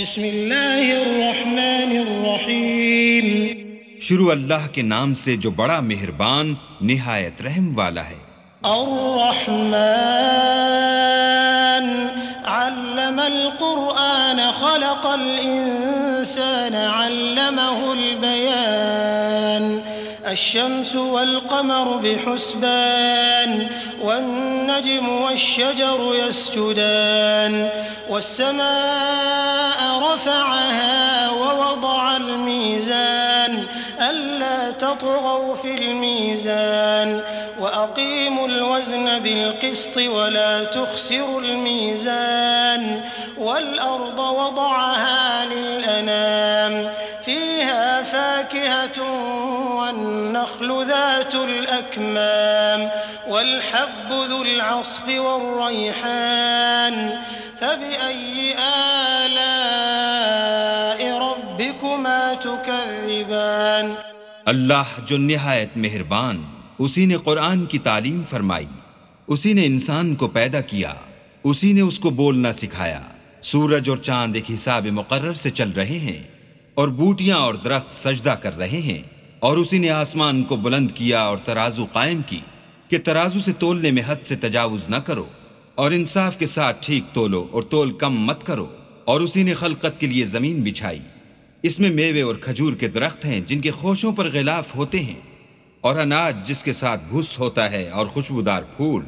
بسم الله الرحمن الرحيم. شروع اللہ کے نام سے جو بڑا مہربان نہایت رحم والا ہے۔ الرحمن علم القرآن خلق الإنسان علمه البيان۔ الشمس والقمر بحسبان والنجم والشجر يسجدان والسماء رفعها ووضع الميزان ألا تطغوا في الميزان وأقيموا الوزن بالقسط ولا تخسروا الميزان والأرض وضعها للأنام فيها فاكهة والنخل ذات الأكمام والحب ذو العصف والريحان فبأي آلاء ربكما تكذبان؟ اللہ جو نہایت مہربان، اسی نے قرآن کی تعلیم فرمائی، اسی نے انسان کو پیدا کیا، اسی نے اس کو بولنا سکھایا۔ سورج اور چاند ایک حساب مقرر سے چل رہے ہیں اور بوٹیاں اور درخت سجدہ کر رہے ہیں۔ اور اسی نے آسمان کو بلند کیا اور ترازو قائم کی کہ ترازو سے تولنے میں حد سے تجاوز نہ کرو اور انصاف کے ساتھ ٹھیک تولو اور تول کم مت کرو اور اسی نے خلقت کے لیے زمین بچھائی۔ اس میں میوے اور کھجور کے درخت ہیں جن کے خوشوں پر غلاف ہوتے ہیں اور اناج جس کے ساتھ بھس ہوتا ہے اور خوشبودار پھول۔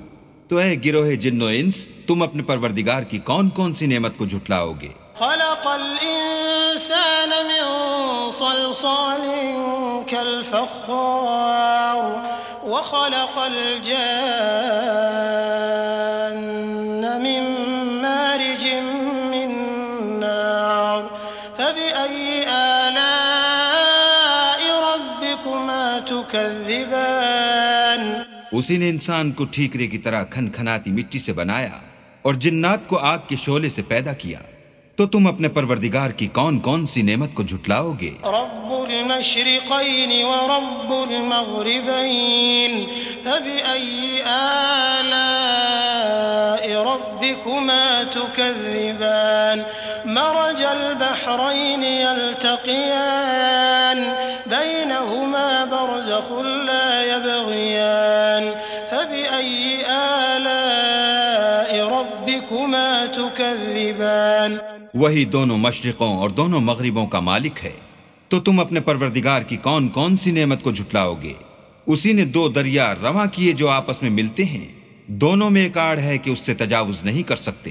تو اے گروہ جن و انس، تم اپنے پروردگار کی کون کون سی نعمت کو جھٹلاؤ گے؟ तो है गिरोहे जिन्नो इंस तुम अपने परवरदिगार की कौन कौन सी नेमत को झुटलाओगे उसी ने इंसान को ठीकरे की तरह खनखनाती मिट्टी से बनाया और जिन्नात को आग के शोले से पैदा किया तो तुम अपने परवरदिगार की कौन कौन सी नेमत को झुटलाओगे وہی دونوں مشرقوں اور دونوں مغربوں کا مالک ہے۔ تو تم اپنے پروردگار کی کون کون سی نعمت کو جھٹلاؤ گے؟ اسی نے دو دریا رواں کیے جو آپس میں ملتے ہیں۔ دونوں میں ایک آڑ ہے کہ اس سے تجاوز نہیں کر سکتے۔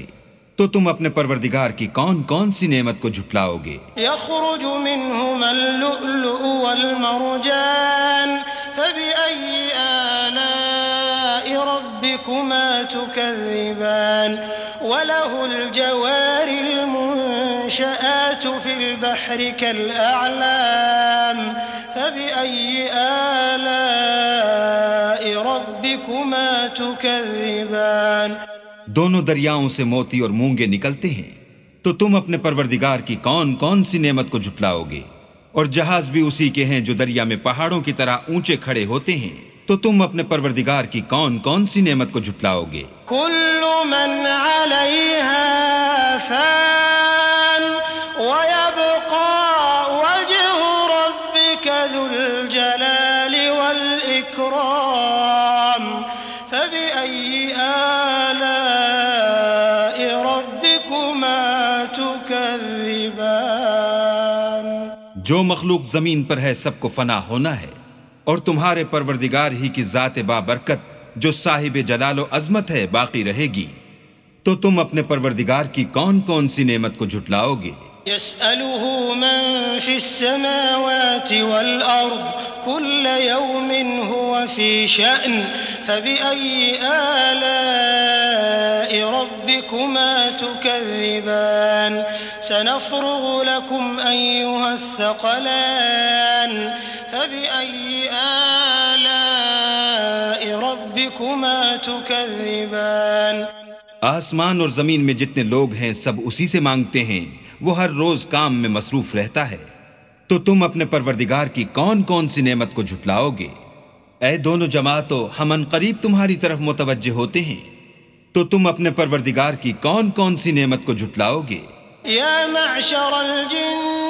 تو تم اپنے پروردگار کی کون کون سی نعمت کو جھٹلاؤ گے؟ يخرج منهما اللؤلؤ والمرجان فبأي آلاء ربكما تكذبان؟ وله الجوار المنشآت في البحر كالأعلام فبأي آلاء ربكما تكذبان دونوں دریاؤں سے موتی اور مونگے نکلتے ہیں۔ تو تم اپنے پروردگار کی کون کون سی نعمت کو جھٹلاؤ گے؟ اور جہاز بھی اسی کے ہیں جو دریا میں پہاڑوں کی طرح اونچے کھڑے ہوتے ہیں۔ تو تم اپنے پروردگار کی کون کون سی نعمت کو جھٹلاؤ گے؟ كل من عليها فان ويبقى وجه ربك ذو الجلال والإكرام. فبأي آلاء ربكما تكذبان؟ جو مخلوق زمین پر ہے سب کو فنا ہونا ہے اور تمہارے پروردگار ہی کی ذات بابرکت जो साहिब जलालो अजमत है बाकी रहेगी तो तुम अपने परवरदिगार की कौन कौन सी नेमत को झुटलाओगे ربكما تكذبان سنفرغ لكم أيها الثقلان فبأي آلاء آسمان اور زمین میں جتنے لوگ ہیں سب اسی سے مانگتے ہیں وہ ہر روز کام میں مصروف رہتا ہے۔ تو تم اپنے پروردگار کی کون کون سی نعمت کو جھٹلاؤ گے؟ اے دونوں جماعتوں ہم عنقریب تمہاری طرف متوجہ ہوتے ہیں۔ تو تم اپنے پروردگار کی کون کون سی نعمت کو جھٹلاؤ گے؟ يا معشر الجن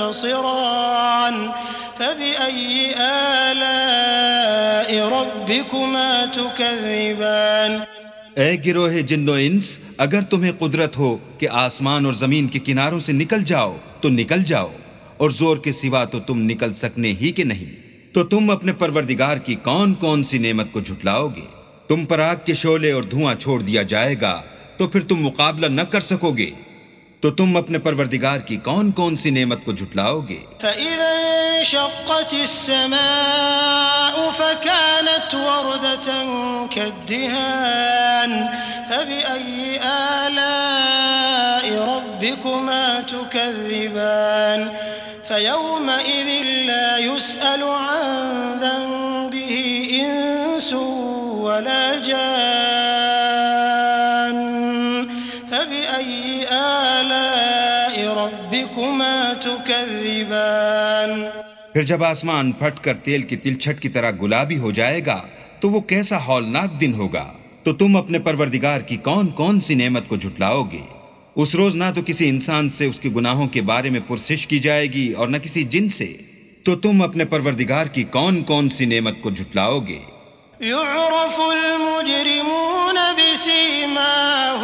ينتصران فبأي آلاء ربكما تكذبان؟ اے گروہ جن و انس، اگر تمہیں قدرت ہو کہ آسمان اور زمین کے کناروں سے نکل جاؤ، تو نکل جاؤ، اور زور کے سوا تو تم نکل سکنے ہی کے نہیں۔ تو تم اپنے پروردگار کی کون کون سی نعمت کو جھٹلاؤ گے؟ تم پر آگ کے شعلے اور دھواں چھوڑ دیا جائے گا، تو پھر تم مقابلہ نہ کر سکو گے۔ तो तुम अपने परवरदिगार की कौन कौन सी नेमत को झुटलाओगे فإذا انشقت السماء فكانت وردة كالدهان فبأي آلاء ربكما تكذبان فيومئذ لا يسأل عن ذنبه إنس ولا جان ربكما تكذبان۔ پھر جب آسمان پھٹ کر تیل کی تلچھٹ کی طرح گلابی ہو جائے گا تو وہ کیسا ہولناک دن ہوگا؟ تو تم اپنے پروردگار کی کون کون سی نعمت کو جھٹلاؤ گے؟ اس روز نہ تو کسی انسان سے اس کے گناہوں کے بارے میں پرسش کی جائے گی اور نہ کسی جن سے۔ تو تم اپنے پروردگار کی کون کون سی نعمت کو جھٹلاؤ گے؟ يعرف المجرمون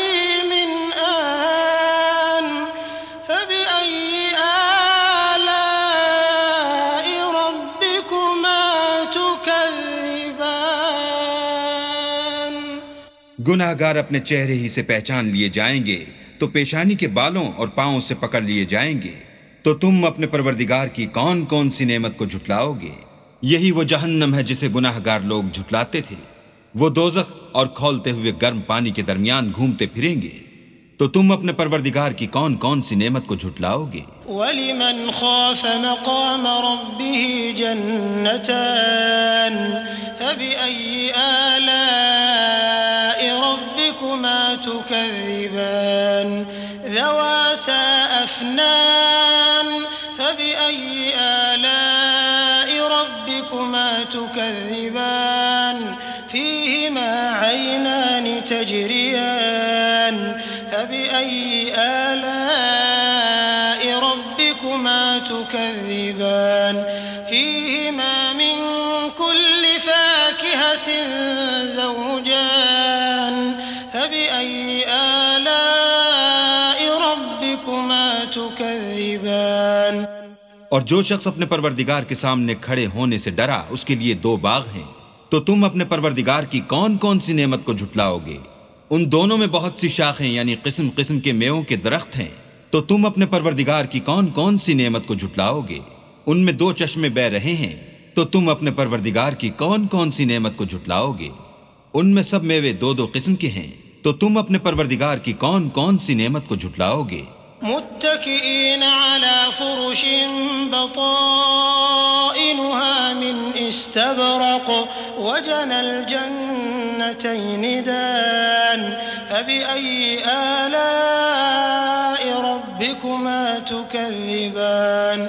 گناہ گار اپنے چہرے ہی سے پہچان لیے جائیں گے، تو پیشانی کے بالوں اور پاؤں سے پکڑ لیے جائیں گے۔ تو تم اپنے پروردگار کی کون کون سی نعمت کو جھٹلاؤ گے؟ یہی وہ جہنم ہے جسے گناہ گار لوگ جھٹلاتے تھے۔ وہ دوزخ اور کھولتے ہوئے گرم پانی کے درمیان گھومتے پھریں گے۔ تو تم اپنے پروردگار کی کون کون سی نعمت کو جھٹلاؤ گے؟ وَلِمَنْ خَافَ مَقَامَ رَبِّهِ جَنَّتَانِ فَبِأَيِّ آلَانِ تكذبان ذواتا أفنان فبأي آلاء ربكما تكذبان؟ فيهما عينان تجريان فبأي آلاء ربكما تكذبان؟ فيهما من كل فاكهة زوجان فبأي آلاء ربكما تكذبان؟ اور جو شخص اپنے پروردگار کے سامنے کھڑے ہونے سے ڈرا، اس کے لیے دو باغ ہیں۔ تو تم اپنے پروردگار کی کون کون سی نعمت کو جھٹلاؤ گے؟ ان دونوں میں بہت سی شاخیں یعنی قسم قسم کے میووں کے درخت ہیں۔ تو تم اپنے پروردگار کی کون کون سی نعمت کو جھٹلاؤ گے؟ ان میں دو چشمے بہ رہے ہیں۔ تو تم اپنے پروردگار کی کون کون سی نعمت کو جھٹلاؤ گے؟ ان میں سب میوے دو دو قسم کے ہیں۔ तो तुम अपने परवरदिगार की कौन कौन सी नेमत को झुटलाओगे متكئين على فرش بطائنها من استبرق وجنى الجنتين دان فبأي آلاء ربكما تكذبان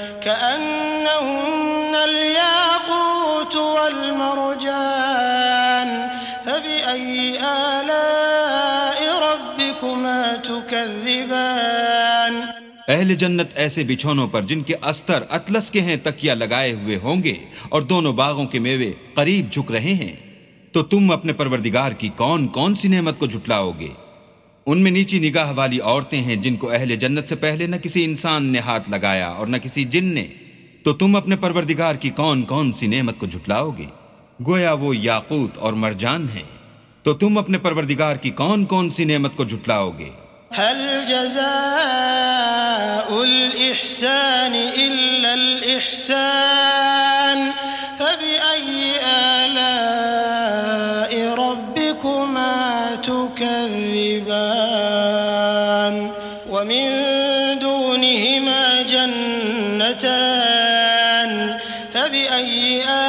اہل جنت ایسے بچھونوں پر جن کے استر اطلس کے ہیں تکیہ لگائے ہوئے ہوں گے اور دونوں باغوں کے میوے قریب جھک رہے ہیں۔ تو تم اپنے پروردگار کی کون کون سی نعمت کو جھٹلاؤ گے؟ ان میں نیچی نگاہ والی عورتیں ہیں جن کو اہل جنت سے پہلے نہ کسی انسان نے ہاتھ لگایا اور نہ کسی جن نے۔ تو تم اپنے پروردگار کی کون کون سی نعمت کو جھٹلاؤ گے؟ گویا وہ یاقوت اور مرجان ہیں۔ तो तुम अपने परवरदिगार की कौन कौन सी नेमत को झुटलाओगे هل جزاء الإحسان إلا الإحسان فبأي آلاء ربكما تكذبان ومن دونهما جنتان فبأي آلاء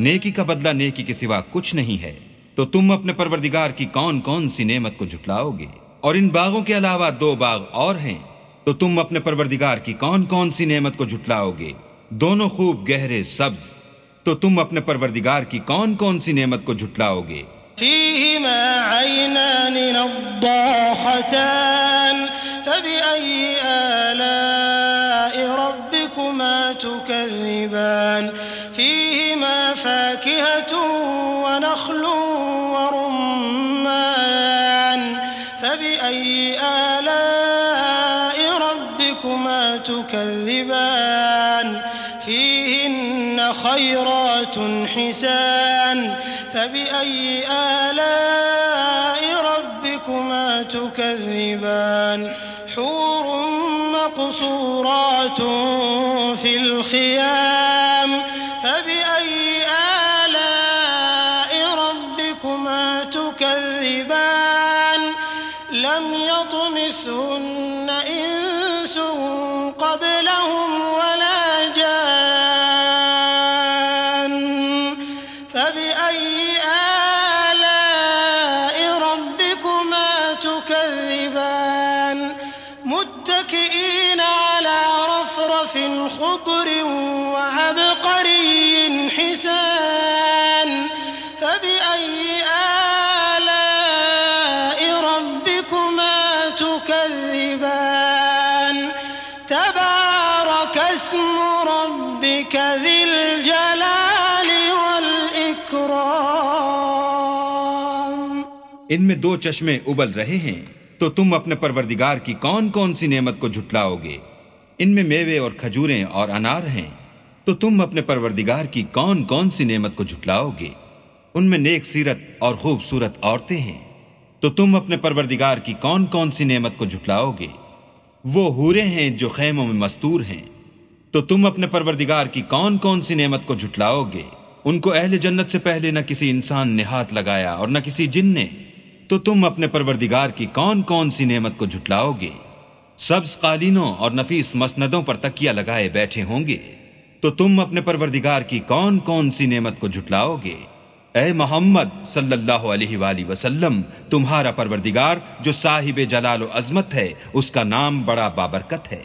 نیکی کا بدلہ نیکی کے سوا کچھ نہیں ہے۔ تو تم اپنے پروردگار کی کون کون سی نعمت کو جھٹلاؤ گے؟ اور ان باغوں کے علاوہ دو باغ اور ہیں۔ تو تم اپنے پروردگار کی کون کون سی نعمت کو جھٹلاؤ گے؟ دونوں خوب گہرے سبز۔ تو تم اپنے پروردگار کی کون کون سی نعمت کو جھٹلاؤ گے؟ فيهما عینان فاكهة ونخل ورمان فبأي آلاء ربكما تكذبان؟ فيهن خيرات حسان فبأي آلاء ربكما تكذبان؟ حور مقصورات في الخيام متكئين على رفرف خضر وعبقري حسان فبأي آلاء ربكما تكذبان تبارك اسم ربك ذي الجلال والإكرام इनमें दो चश्मे उबल रहे हैं تو تم اپنے پروردگار کی کون کون سی نعمت کو جھٹلاؤ گے ان میں میوے اور کھجوریں اور انار ہیں۔ تو تم اپنے پروردگار کی کون کون سی نعمت کو جھٹلاؤ گے ان میں نیک سیرت اور خوبصورت عورتیں ہیں۔ تو تم اپنے پروردگار کی کون کون سی نعمت کو جھٹلاؤ گے وہ حوریں ہیں جو خیموں میں مستور ہیں۔ تو تم اپنے پروردگار کی کون کون سی نعمت کو جھٹلاؤ گے ان کو اہل جنت سے پہلے نہ کسی انسان نے ہاتھ لگایا اور نہ کسی جن نے۔ تو تم اپنے پروردگار کی کون کون سی نعمت کو جھٹلاؤ گے؟ سبز قالینوں اور نفیس مسندوں پر تکیہ لگائے بیٹھے ہوں گے۔ تو تم اپنے پروردگار کی کون کون سی نعمت کو جھٹلاؤ گے؟ اے محمد صلی اللہ علیہ وآلہ وسلم، تمہارا پروردگار جو صاحب جلال و عظمت ہے، اس کا نام بڑا بابرکت ہے۔